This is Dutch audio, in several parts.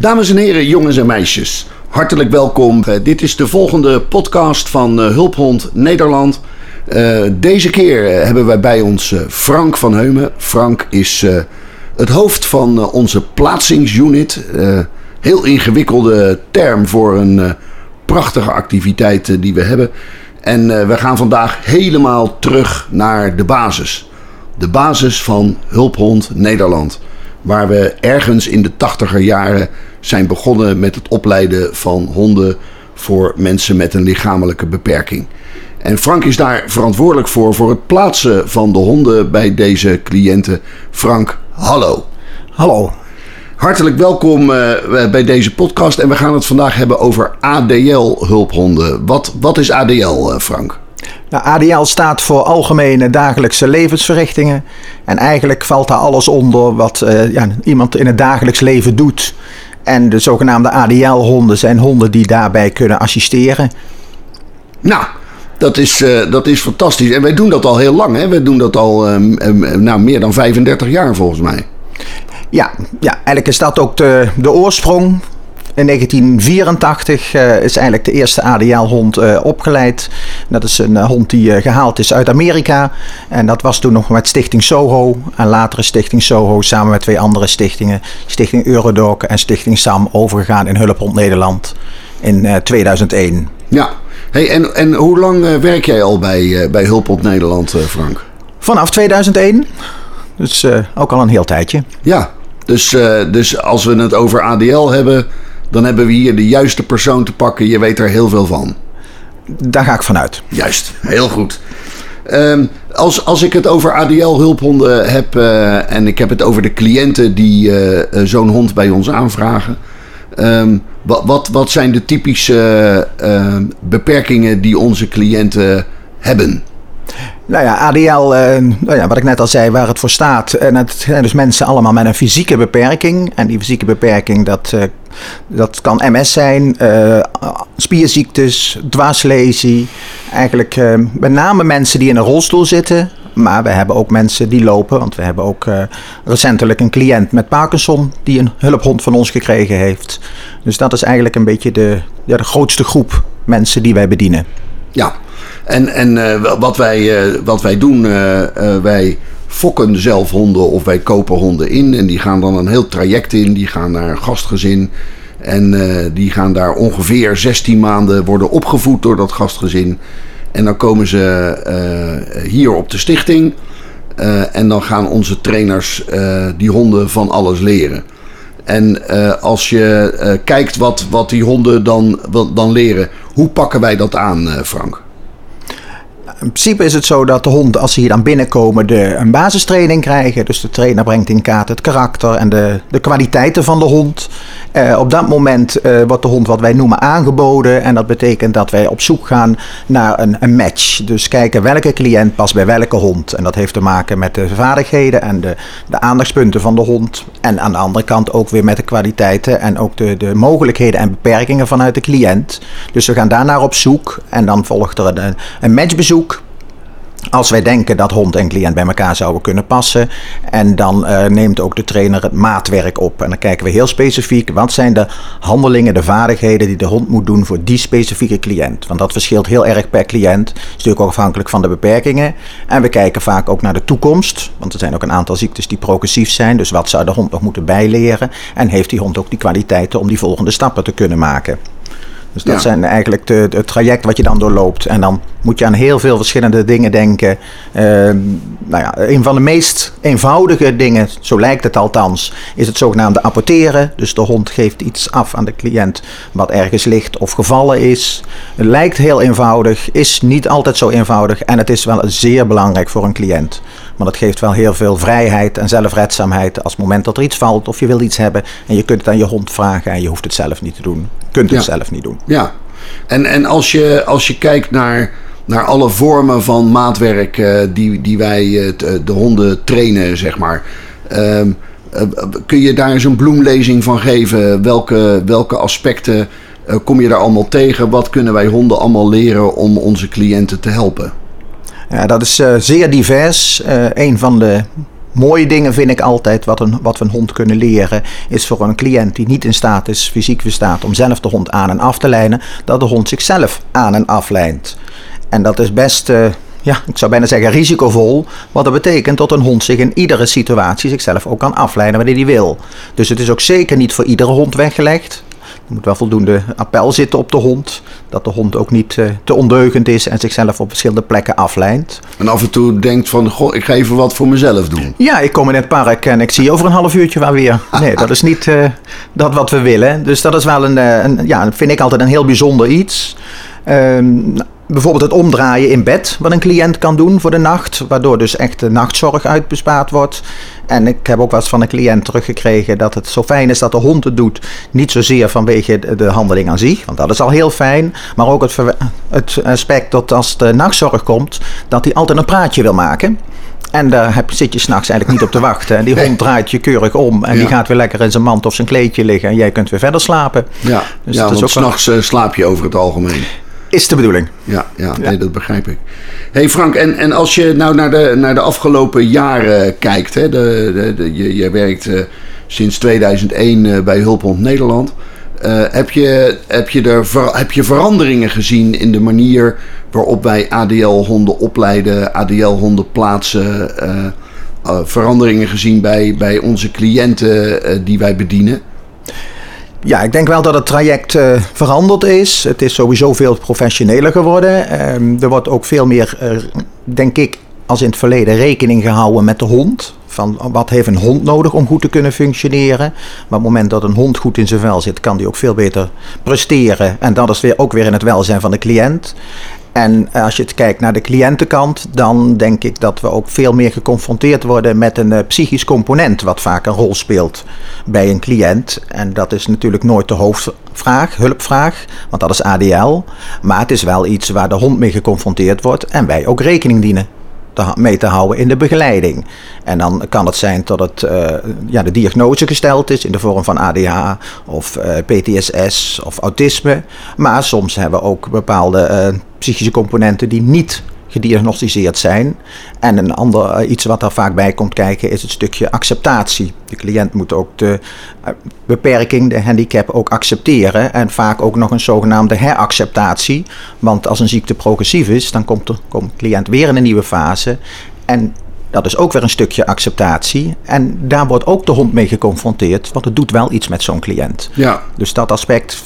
Dames en heren, jongens en meisjes, hartelijk welkom. Uh, dit is de volgende podcast van uh, Hulphond Nederland. Uh, deze keer hebben wij bij ons Frank van Heumen. Frank is het hoofd van onze plaatsingsunit. heel ingewikkelde term voor een prachtige activiteit die we hebben. En we gaan vandaag helemaal terug naar de basis. De basis van Hulphond Nederland. Waar we ergens in de tachtiger jaren zijn begonnen met het opleiden van honden voor mensen met een lichamelijke beperking. En Frank is daar verantwoordelijk voor, voor het plaatsen van de honden bij deze cliënten. Frank, hallo. Hallo. Hartelijk welkom uh, bij deze podcast en we gaan het vandaag hebben over ADL-hulphonden. Wat, wat is ADL, uh, Frank? Nou, ADL staat voor Algemene Dagelijkse Levensverrichtingen. En eigenlijk valt daar alles onder wat uh, ja, iemand in het dagelijks leven doet. En de zogenaamde ADL-honden zijn honden die daarbij kunnen assisteren. Nou, dat is, uh, dat is fantastisch. En wij doen dat al heel lang. Hè? Wij doen dat al um, nou, meer dan 35 jaar volgens mij. Ja, ja, eigenlijk is dat ook de, de oorsprong in 1984 uh, eh, is eigenlijk de eerste ADL-hond uh, opgeleid. Dat is een uh, hond die gehaald is uit Amerika. En dat was toen nog met Stichting Soho. En later is Stichting Soho samen met twee andere stichtingen, Stichting Eurodoc en Stichting SAM, overgegaan in Hulphond Nederland in 2001. Ja, hey, en, en hoe lang werk jij al bij, bij Hulphond Nederland, Frank? Vanaf 2001. Dus ook al een heel tijdje. Ja, dus, dus als we het over ADL hebben, dan hebben we hier de juiste persoon te pakken. Je weet er heel veel van. Daar ga ik vanuit. Juist, heel goed. Um, als, als ik het over ADL-hulphonden heb uh, en ik heb het over de cliënten die uh, zo'n hond bij ons aanvragen. Um, wat, wat, wat zijn de typische uh, beperkingen die onze cliënten hebben? Nou ja, ADL, eh, nou ja, wat ik net al zei, waar het voor staat. En het zijn dus mensen allemaal met een fysieke beperking. En die fysieke beperking, dat, uh, dat kan MS zijn, uh, spierziektes, dwarslesie. Eigenlijk met name mensen die in een rolstoel zitten. Maar we hebben ook mensen die lopen. Want we hebben ook recentelijk een cliënt met Parkinson die een hulphond van ons gekregen heeft. Dus dat is eigenlijk een beetje de, ja, de grootste groep mensen die wij bedienen. Ja, en, en uh, wat, wij, uh, wat wij doen, uh, wij fokken zelf honden of wij kopen honden in. En die gaan dan een heel traject in. Die gaan naar een gastgezin. En die gaan daar ongeveer 16 maanden worden opgevoed door dat gastgezin. En dan komen ze hier op de stichting. en dan gaan onze trainers die honden van alles leren. En als je kijkt wat, wat die honden dan, dan leren, hoe pakken wij dat aan, Frank? In principe is het zo dat de hond, als ze hier dan binnenkomen, de, een basistraining krijgen. Dus de trainer brengt in kaart het karakter en de, de kwaliteiten van de hond. Uh, op dat moment uh, wordt de hond wat wij noemen aangeboden. En dat betekent dat wij op zoek gaan naar een, een, match. Dus kijken welke cliënt past bij welke hond. En dat heeft te maken met de vaardigheden en de, de aandachtspunten van de hond. En aan de andere kant ook weer met de kwaliteiten en ook de, de mogelijkheden en beperkingen vanuit de cliënt. Dus we gaan daarnaar op zoek. En dan volgt er een, een matchbezoek als wij denken dat hond en cliënt bij elkaar zouden kunnen passen. En dan uh, neemt ook de trainer het maatwerk op. En dan kijken we heel specifiek wat zijn de handelingen, de vaardigheden die de hond moet doen voor die specifieke cliënt. Want dat verschilt heel erg per cliënt. Is natuurlijk ook afhankelijk van de beperkingen. En we kijken vaak ook naar de toekomst. Want er zijn ook een aantal ziektes die progressief zijn. Dus wat zou de hond nog moeten bijleren? En heeft die hond ook die kwaliteiten om die volgende stappen te kunnen maken? Dus dat zijn eigenlijk de, het traject wat je dan doorloopt. En dan moet je aan heel veel verschillende dingen denken. Uh, nou ja, een van de meest eenvoudige dingen, zo lijkt het althans, is het zogenaamde apporteren. Dus de hond geeft iets af aan de cliënt wat ergens ligt of gevallen is. Het lijkt heel eenvoudig, is niet altijd zo eenvoudig. En het is wel zeer belangrijk voor een cliënt. Want het geeft wel heel veel vrijheid en zelfredzaamheid als het moment dat er iets valt of je wil iets hebben. En je kunt het aan je hond vragen en je hoeft het zelf niet te doen. Je kunt het zelf niet doen. Ja, en, en als, je, als je kijkt naar, naar alle vormen van maatwerk uh, die, die wij uh, de honden trainen, zeg maar. Uh, kun je daar eens een bloemlezing van geven? Welke, welke aspecten kom je daar allemaal tegen? Wat kunnen wij honden allemaal leren om onze cliënten te helpen? Ja, dat is zeer divers. Een van de mooie dingen vind ik altijd, wat, een, wat we een hond kunnen leren, is voor een cliënt die niet in staat is, fysiek verstaat, om zelf de hond aan en af te lijnen, dat de hond zichzelf aan en aflijnt. En dat is best, uh, ja, ik zou bijna zeggen risicovol, wat dat betekent dat een hond zich in iedere situatie zichzelf ook kan aflijnen wanneer hij wil. Dus het is ook zeker niet voor iedere hond weggelegd. Er moet wel voldoende appel zitten op de hond. Dat de hond ook niet uh, te ondeugend is en zichzelf op verschillende plekken aflijnt. En af en toe denkt van, goh, ik ga even wat voor mezelf doen. Ja, ik kom in het park en ik zie over een half uurtje wel weer. Nee, dat is niet uh, dat wat we willen. Dus dat is wel een, een, ja, vind ik altijd een heel bijzonder iets. Ehm, bijvoorbeeld het omdraaien in bed, wat een cliënt kan doen voor de nacht, waardoor dus echt de nachtzorg uitbespaard wordt. En ik heb ook wel eens van een cliënt teruggekregen dat het zo fijn is dat de hond het doet. Niet zozeer vanwege de handeling aan zich, want dat is al heel fijn. Maar ook het, het aspect dat als de nachtzorg komt, dat hij altijd een praatje wil maken. En daar heb, zit je s'nachts eigenlijk niet op te wachten. En die hond draait je keurig om. En die gaat weer lekker in zijn mand of zijn kleedje liggen. En jij kunt weer verder slapen. Ja, dus ja want s'nachts wel... slaap je over het algemeen. Is de bedoeling. Ja, ja, Nee, dat begrijp ik. hey Frank, en, en als je nou naar de, naar de afgelopen jaren kijkt. Hè, de, de, je, je werkt uh, sinds 2001 uh, bij Hulphond Nederland. Uh, heb, je, heb, je er ver, heb je veranderingen gezien in de manier waarop wij ADL-honden opleiden, ADL-honden plaatsen? veranderingen gezien bij, bij onze cliënten die wij bedienen? Ja, ik denk wel dat het traject uh, veranderd is. Het is sowieso veel professioneler geworden. Uh, er wordt ook veel meer, uh, denk ik, als in het verleden rekening gehouden met de hond. Van wat heeft een hond nodig om goed te kunnen functioneren. Maar op het moment dat een hond goed in zijn vel zit, kan die ook veel beter presteren. En dat is weer, ook weer in het welzijn van de cliënt. En eh, als je het kijkt naar de cliëntenkant, dan denk ik dat we ook veel meer geconfronteerd worden met een uh, psychisch component, wat vaak een rol speelt bij een cliënt. En dat is natuurlijk nooit de hoofdvraag, hulpvraag, want dat is ADL. Maar het is wel iets waar de hond mee geconfronteerd wordt en wij ook rekening dienen mee te houden in de begeleiding. En dan kan het zijn dat het, uh, ja, de diagnose gesteld is in de vorm van ADH of uh, PTSS of autisme. Maar soms hebben we ook bepaalde uh, psychische componenten die niet gediagnosticeerd zijn. En een ander eh, iets wat daar vaak bij komt kijken is het stukje acceptatie. De cliënt moet ook de eh, beperking, de handicap ook accepteren. En vaak ook nog een zogenaamde heracceptatie. Want als een ziekte progressief is, dan komt de, komt de cliënt weer in een nieuwe fase. En dat is ook weer een stukje acceptatie. En daar wordt ook de hond mee geconfronteerd, want het doet wel iets met zo'n cliënt. Ja. Dus dat aspect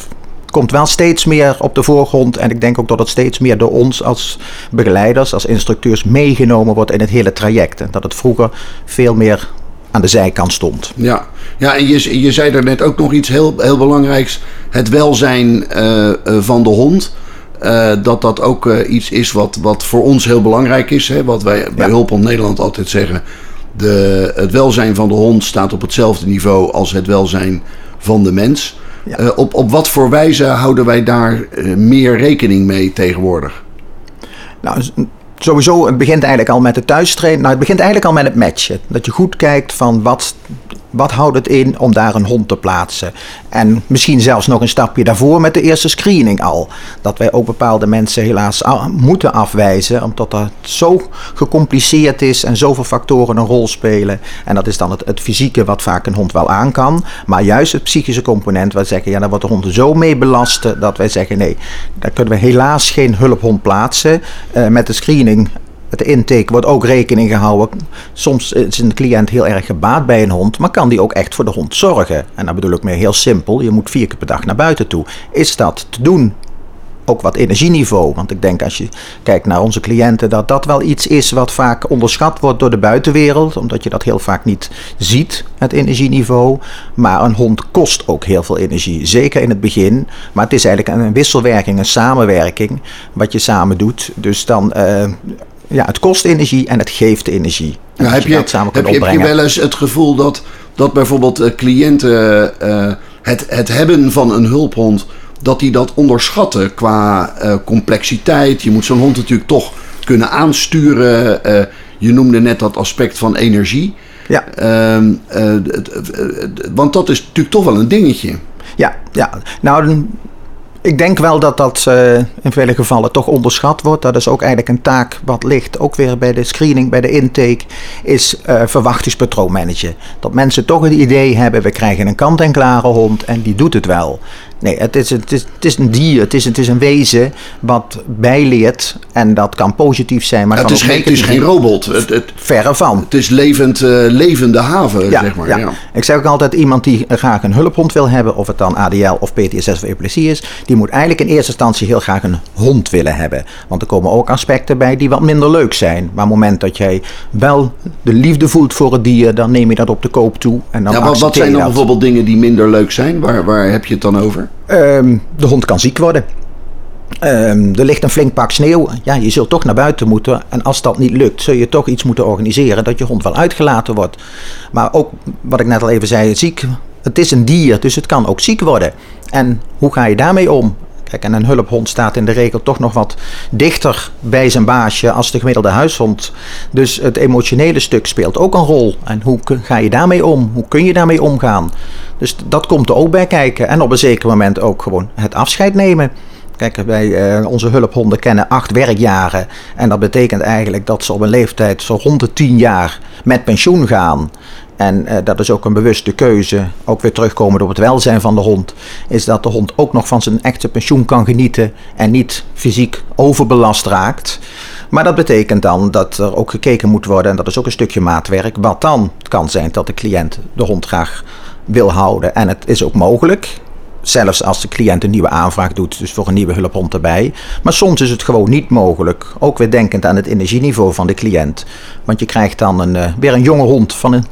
komt wel steeds meer op de voorgrond. En ik denk ook dat het steeds meer door ons als begeleiders, als instructeurs meegenomen wordt in het hele traject. En dat het vroeger veel meer aan de zijkant stond. Ja, ja en je, je zei er net ook nog iets heel, heel belangrijks. Het welzijn uh, van de hond. Uh, dat dat ook iets is wat, wat voor ons heel belangrijk is. Hè? Wat wij bij ja. Hulphond Nederland altijd zeggen. De, het welzijn van de hond staat op hetzelfde niveau als het welzijn van de mens. Ja. Uh, op, op wat voor wijze houden wij daar uh, meer rekening mee tegenwoordig? Nou, sowieso, het begint eigenlijk al met de thuistrainen. Nou, het begint eigenlijk al met het matchen. Dat je goed kijkt van wat wat houdt het in om daar een hond te plaatsen? En misschien zelfs nog een stapje daarvoor met de eerste screening al. Dat wij ook bepaalde mensen helaas moeten afwijzen, omdat dat zo gecompliceerd is en zoveel factoren een rol spelen. En dat is dan het, het fysieke wat vaak een hond wel aan kan. Maar juist het psychische component, waar we zeggen, ja, daar wordt de hond zo mee belast dat wij zeggen, nee, daar kunnen we helaas geen hulphond plaatsen. Uh, met de screening de intake wordt ook rekening gehouden. Soms is een cliënt heel erg gebaat bij een hond, maar kan die ook echt voor de hond zorgen? En dat bedoel ik mee heel simpel. Je moet vier keer per dag naar buiten toe. Is dat te doen? Ook wat energieniveau. Want ik denk als je kijkt naar onze cliënten, dat dat wel iets is wat vaak onderschat wordt door de buitenwereld. Omdat je dat heel vaak niet ziet, het energieniveau. Maar een hond kost ook heel veel energie. Zeker in het begin. Maar het is eigenlijk een wisselwerking, een samenwerking. Wat je samen doet. Dus dan. Uh, ja, het kost energie en het geeft energie. Nou, heb, je, je heb, je, heb je wel eens het gevoel dat, dat bijvoorbeeld uh, cliënten uh, het, het hebben van een hulphond, dat die dat onderschatten qua uh, complexiteit? Je moet zo'n hond natuurlijk toch kunnen aansturen. je noemde net dat aspect van energie. Ja. Ehm, want dat is natuurlijk toch wel een dingetje. Ja, ja. nou Ik denk wel dat dat uh, in vele gevallen toch onderschat wordt. Dat is ook eigenlijk een taak wat ligt ook weer bij de screening, bij de intake, is uh, verwachtingspatroon managen. Dat mensen toch het idee hebben, we krijgen een kant-en-klare hond en die doet het wel. Nee, het is, het, is, het is een dier, het is, het is een wezen wat bijleert. En dat kan positief zijn, maar het, is geen, het is geen robot. Het, het, verre van. Het is levend, uh, levende haven, ja, zeg maar. Ja. ja. Ik zeg ook altijd, iemand die graag een hulphond wil hebben, of het dan ADL of PTSS of epilepsie is, die moet eigenlijk in eerste instantie heel graag een hond willen hebben. Want er komen ook aspecten bij die wat minder leuk zijn. Maar op het moment dat jij wel de liefde voelt voor het dier, dan neem je dat op de koop toe. En dan ja, wat, wat zijn dan bijvoorbeeld dingen die minder leuk zijn? Waar, waar heb je het dan over? Um, de hond kan ziek worden. Um, er ligt een flink pak sneeuw. Ja, je zult toch naar buiten moeten. En als dat niet lukt, zul je toch iets moeten organiseren dat je hond wel uitgelaten wordt. Maar ook wat ik net al even zei, ziek. Het is een dier, dus het kan ook ziek worden. En hoe ga je daarmee om? Kijk, en een hulphond staat in de regel toch nog wat dichter bij zijn baasje als de gemiddelde huishond. Dus het emotionele stuk speelt ook een rol. En hoe ga je daarmee om? Hoe kun je daarmee omgaan? Dus dat komt er ook bij kijken. En op een zeker moment ook gewoon het afscheid nemen. Kijk, wij, uh, onze hulphonden kennen acht werkjaren. En dat betekent eigenlijk dat ze op een leeftijd zo rond de tien jaar met pensioen gaan. En uh, dat is ook een bewuste keuze, ook weer terugkomend op het welzijn van de hond, is dat de hond ook nog van zijn echte pensioen kan genieten en niet fysiek overbelast raakt. Maar dat betekent dan dat er ook gekeken moet worden, en dat is ook een stukje maatwerk, wat dan kan zijn dat de cliënt de hond graag wil houden. En het is ook mogelijk, zelfs als de cliënt een nieuwe aanvraag doet, dus voor een nieuwe hulphond erbij. Maar soms is het gewoon niet mogelijk. Ook weer denkend aan het energieniveau van de cliënt. Want je krijgt dan een, uh, weer een jonge hond van een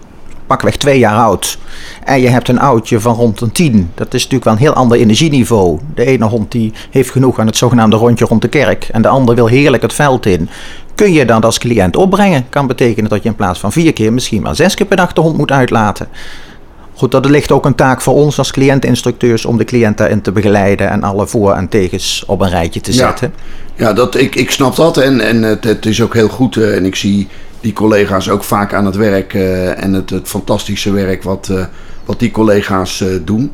pakweg twee jaar oud. En je hebt een oudje van rond een tien. Dat is natuurlijk wel een heel ander energieniveau. De ene hond die heeft genoeg aan het zogenaamde rondje rond de kerk. En de ander wil heerlijk het veld in. Kun je dat als cliënt opbrengen? Kan betekenen dat je in plaats van vier keer misschien maar zes keer per dag de hond moet uitlaten. Goed, dat ligt ook een taak voor ons als cliëntinstructeurs om de cliënt daarin te begeleiden en alle voor- en tegens op een rijtje te zetten. Ja, ja dat, ik, ik snap dat en, en het, het is ook heel goed. Uh, en ik zie die collega's ook vaak aan het werk uh, en het, het fantastische werk wat, uh, wat die collega's doen.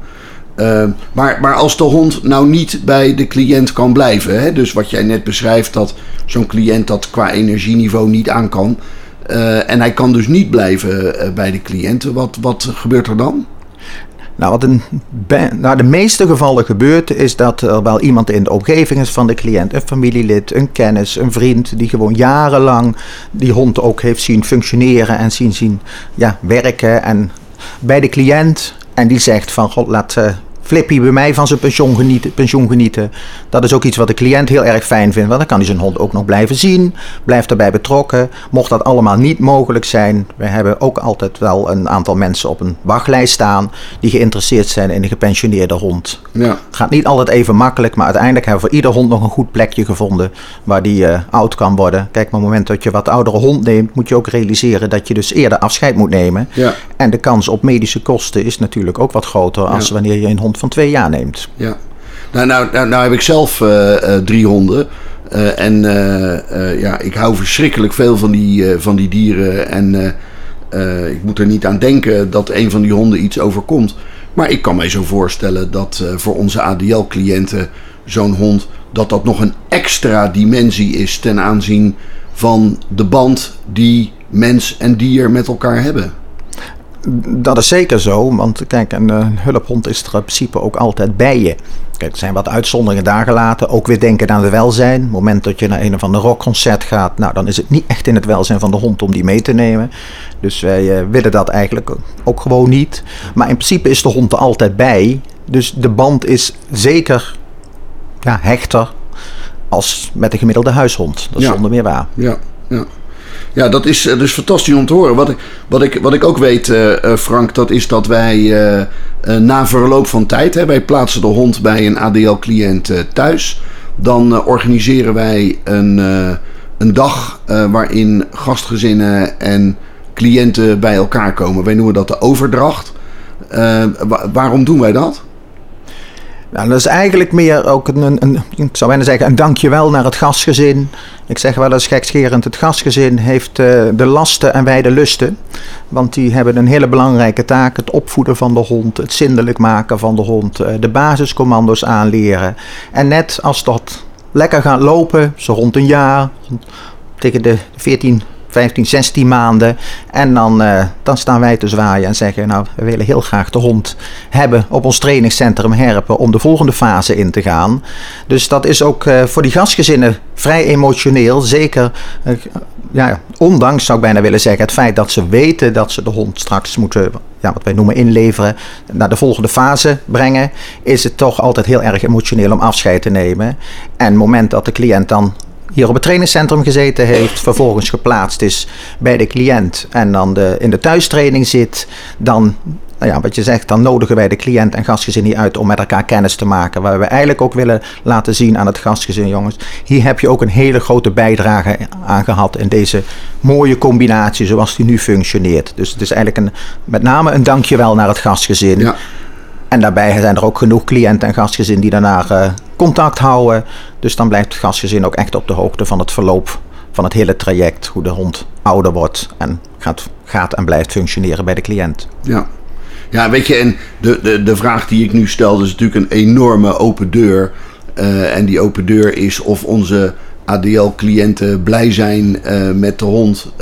maar, maar als de hond nou niet bij de cliënt kan blijven, hè, dus wat jij net beschrijft, dat zo'n cliënt dat qua energieniveau niet aan kan, uh, en hij kan dus niet blijven uh, bij de cliënten. Wat, wat gebeurt er dan? Nou, wat in nou, de meeste gevallen gebeurt, is dat er wel iemand in de omgeving is van de cliënt, een familielid, een kennis, een vriend, die gewoon jarenlang die hond ook heeft zien functioneren en zien, zien ja, werken en bij de cliënt. En die zegt van, god, laat, uh, Flippy bij mij van zijn pensioen genieten, pensioen genieten. Dat is ook iets wat de cliënt heel erg fijn vindt. Want dan kan hij zijn hond ook nog blijven zien. Blijft erbij betrokken. Mocht dat allemaal niet mogelijk zijn. We hebben ook altijd wel een aantal mensen op een wachtlijst staan. Die geïnteresseerd zijn in een gepensioneerde hond. Ja. Gaat niet altijd even makkelijk. Maar uiteindelijk hebben we voor ieder hond nog een goed plekje gevonden. Waar die uh, oud kan worden. Kijk, maar op het moment dat je wat oudere hond neemt. Moet je ook realiseren dat je dus eerder afscheid moet nemen. Ja. En de kans op medische kosten is natuurlijk ook wat groter. Als ja. wanneer je een hond van twee jaar neemt. Ja, nou, nou, nou, nou heb ik zelf uh, uh, drie honden. Uh, en ja, ik hou verschrikkelijk veel van die, van die dieren. En ik moet er niet aan denken dat een van die honden iets overkomt. Maar ik kan mij zo voorstellen dat voor onze ADL-cliënten zo'n hond... dat dat nog een extra dimensie is ten aanzien van de band die mens en dier met elkaar hebben. Dat is zeker zo, want kijk, een, een hulphond is er in principe ook altijd bij je. Kijk, er zijn wat uitzonderingen daar gelaten. Ook weer denken aan het welzijn. Op het moment dat je naar een of ander rockconcert gaat, nou, dan is het niet echt in het welzijn van de hond om die mee te nemen. Dus wij uh, willen dat eigenlijk ook gewoon niet. Maar in principe is de hond er altijd bij. Dus de band is zeker ja, hechter als met de gemiddelde huishond. Dat is ja. zonder meer waar. Ja, ja. Ja, dat is dus fantastisch om te horen. Wat ik, wat ik, wat ik ook weet, uh, Frank, dat is dat wij na verloop van tijd, hè, wij plaatsen de hond bij een ADL-cliënt thuis. Dan organiseren wij een, een dag waarin gastgezinnen en cliënten bij elkaar komen. Wij noemen dat de overdracht. waarom doen wij dat? Nou, dat is eigenlijk meer ook een, een, ik zou bijna zeggen, een dankjewel naar het gastgezin. Ik zeg wel eens gekscherend, het gastgezin heeft uh, de lasten en wij de lusten. Want die hebben een hele belangrijke taak. Het opvoeden van de hond, het zindelijk maken van de hond, uh, de basiscommando's aanleren. En net als dat lekker gaat lopen, zo rond een jaar, tegen de 14, 15, 16 maanden. En dan, uh, dan staan wij te zwaaien en zeggen: Nou, we willen heel graag de hond hebben op ons trainingscentrum Herpen om de volgende fase in te gaan. Dus dat is ook uh, voor die gastgezinnen vrij emotioneel. Zeker, uh, ja, ondanks zou ik bijna willen zeggen, het feit dat ze weten dat ze de hond straks moeten, ja, wat wij noemen inleveren, naar de volgende fase brengen, is het toch altijd heel erg emotioneel om afscheid te nemen. En het moment dat de cliënt dan hier op het trainingscentrum gezeten heeft, vervolgens geplaatst is bij de cliënt en dan de, in de thuistraining zit, dan, nou ja, wat je zegt, dan nodigen wij de cliënt en gastgezin hier uit om met elkaar kennis te maken. Waar we eigenlijk ook willen laten zien aan het gastgezin, jongens, hier heb je ook een hele grote bijdrage aan gehad in deze mooie combinatie zoals die nu functioneert. Dus het is eigenlijk een, met name een dankjewel naar het gastgezin. Ja. En daarbij zijn er ook genoeg cliënten en gastgezin die daarna uh, contact houden. Dus dan blijft het gastgezin ook echt op de hoogte van het verloop van het hele traject. Hoe de hond ouder wordt en gaat, gaat en blijft functioneren bij de cliënt. Ja, ja weet je, en de, de, de vraag die ik nu stel is natuurlijk een enorme open deur. Uh, en die open deur is of onze ADL-cliënten blij zijn uh, met de hond.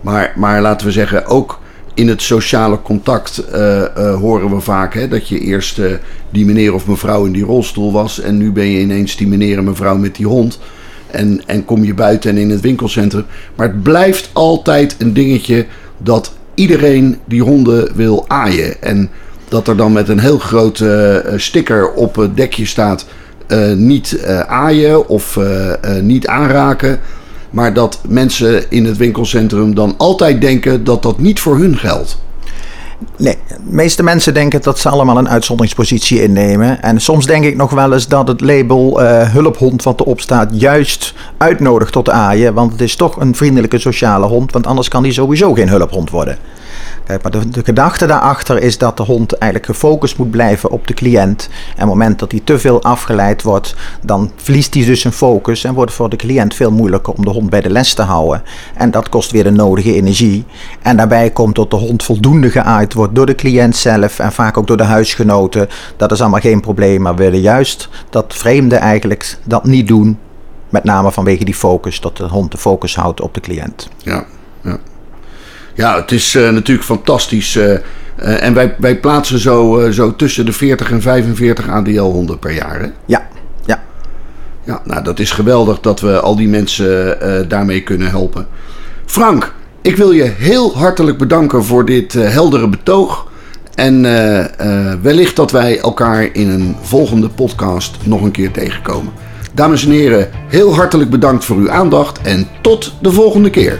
Maar, maar laten we zeggen, ook in het sociale contact uh, uh, horen we vaak hè, dat je eerst uh, die meneer of mevrouw in die rolstoel was. En nu ben je ineens die meneer en mevrouw met die hond. En, en kom je buiten en in het winkelcentrum. Maar het blijft altijd een dingetje dat iedereen die honden wil aaien. En dat er dan met een heel groot sticker op het dekje staat: niet aaien of niet aanraken. Maar dat mensen in het winkelcentrum dan altijd denken dat dat niet voor hun geldt. Nee, de meeste mensen denken dat ze allemaal een uitzonderingspositie innemen. En soms denk ik nog wel eens dat het label uh, hulphond wat erop staat juist uitnodigt tot aaien. Want het is toch een vriendelijke sociale hond, want anders kan die sowieso geen hulphond worden. Kijk, maar de, de, gedachte daarachter is dat de hond eigenlijk gefocust moet blijven op de cliënt. En op het moment dat hij te veel afgeleid wordt, dan verliest hij dus zijn focus en wordt het voor de cliënt veel moeilijker om de hond bij de les te houden. En dat kost weer de nodige energie. En daarbij komt dat de hond voldoende geaaid wordt door de cliënt zelf en vaak ook door de huisgenoten. Dat is allemaal geen probleem, maar we willen juist dat vreemden eigenlijk dat niet doen. Met name vanwege die focus, dat de hond de focus houdt op de cliënt. Ja, ja. Ja, het is uh, natuurlijk fantastisch. Uh, uh, en wij, wij plaatsen zo, zo tussen de 40 en 45 ADL-honden per jaar. Hè? Ja, ja. Ja, nou dat is geweldig dat we al die mensen daarmee kunnen helpen. Frank, ik wil je heel hartelijk bedanken voor dit heldere betoog. En wellicht dat wij elkaar in een volgende podcast nog een keer tegenkomen. Dames en heren, heel hartelijk bedankt voor uw aandacht en tot de volgende keer.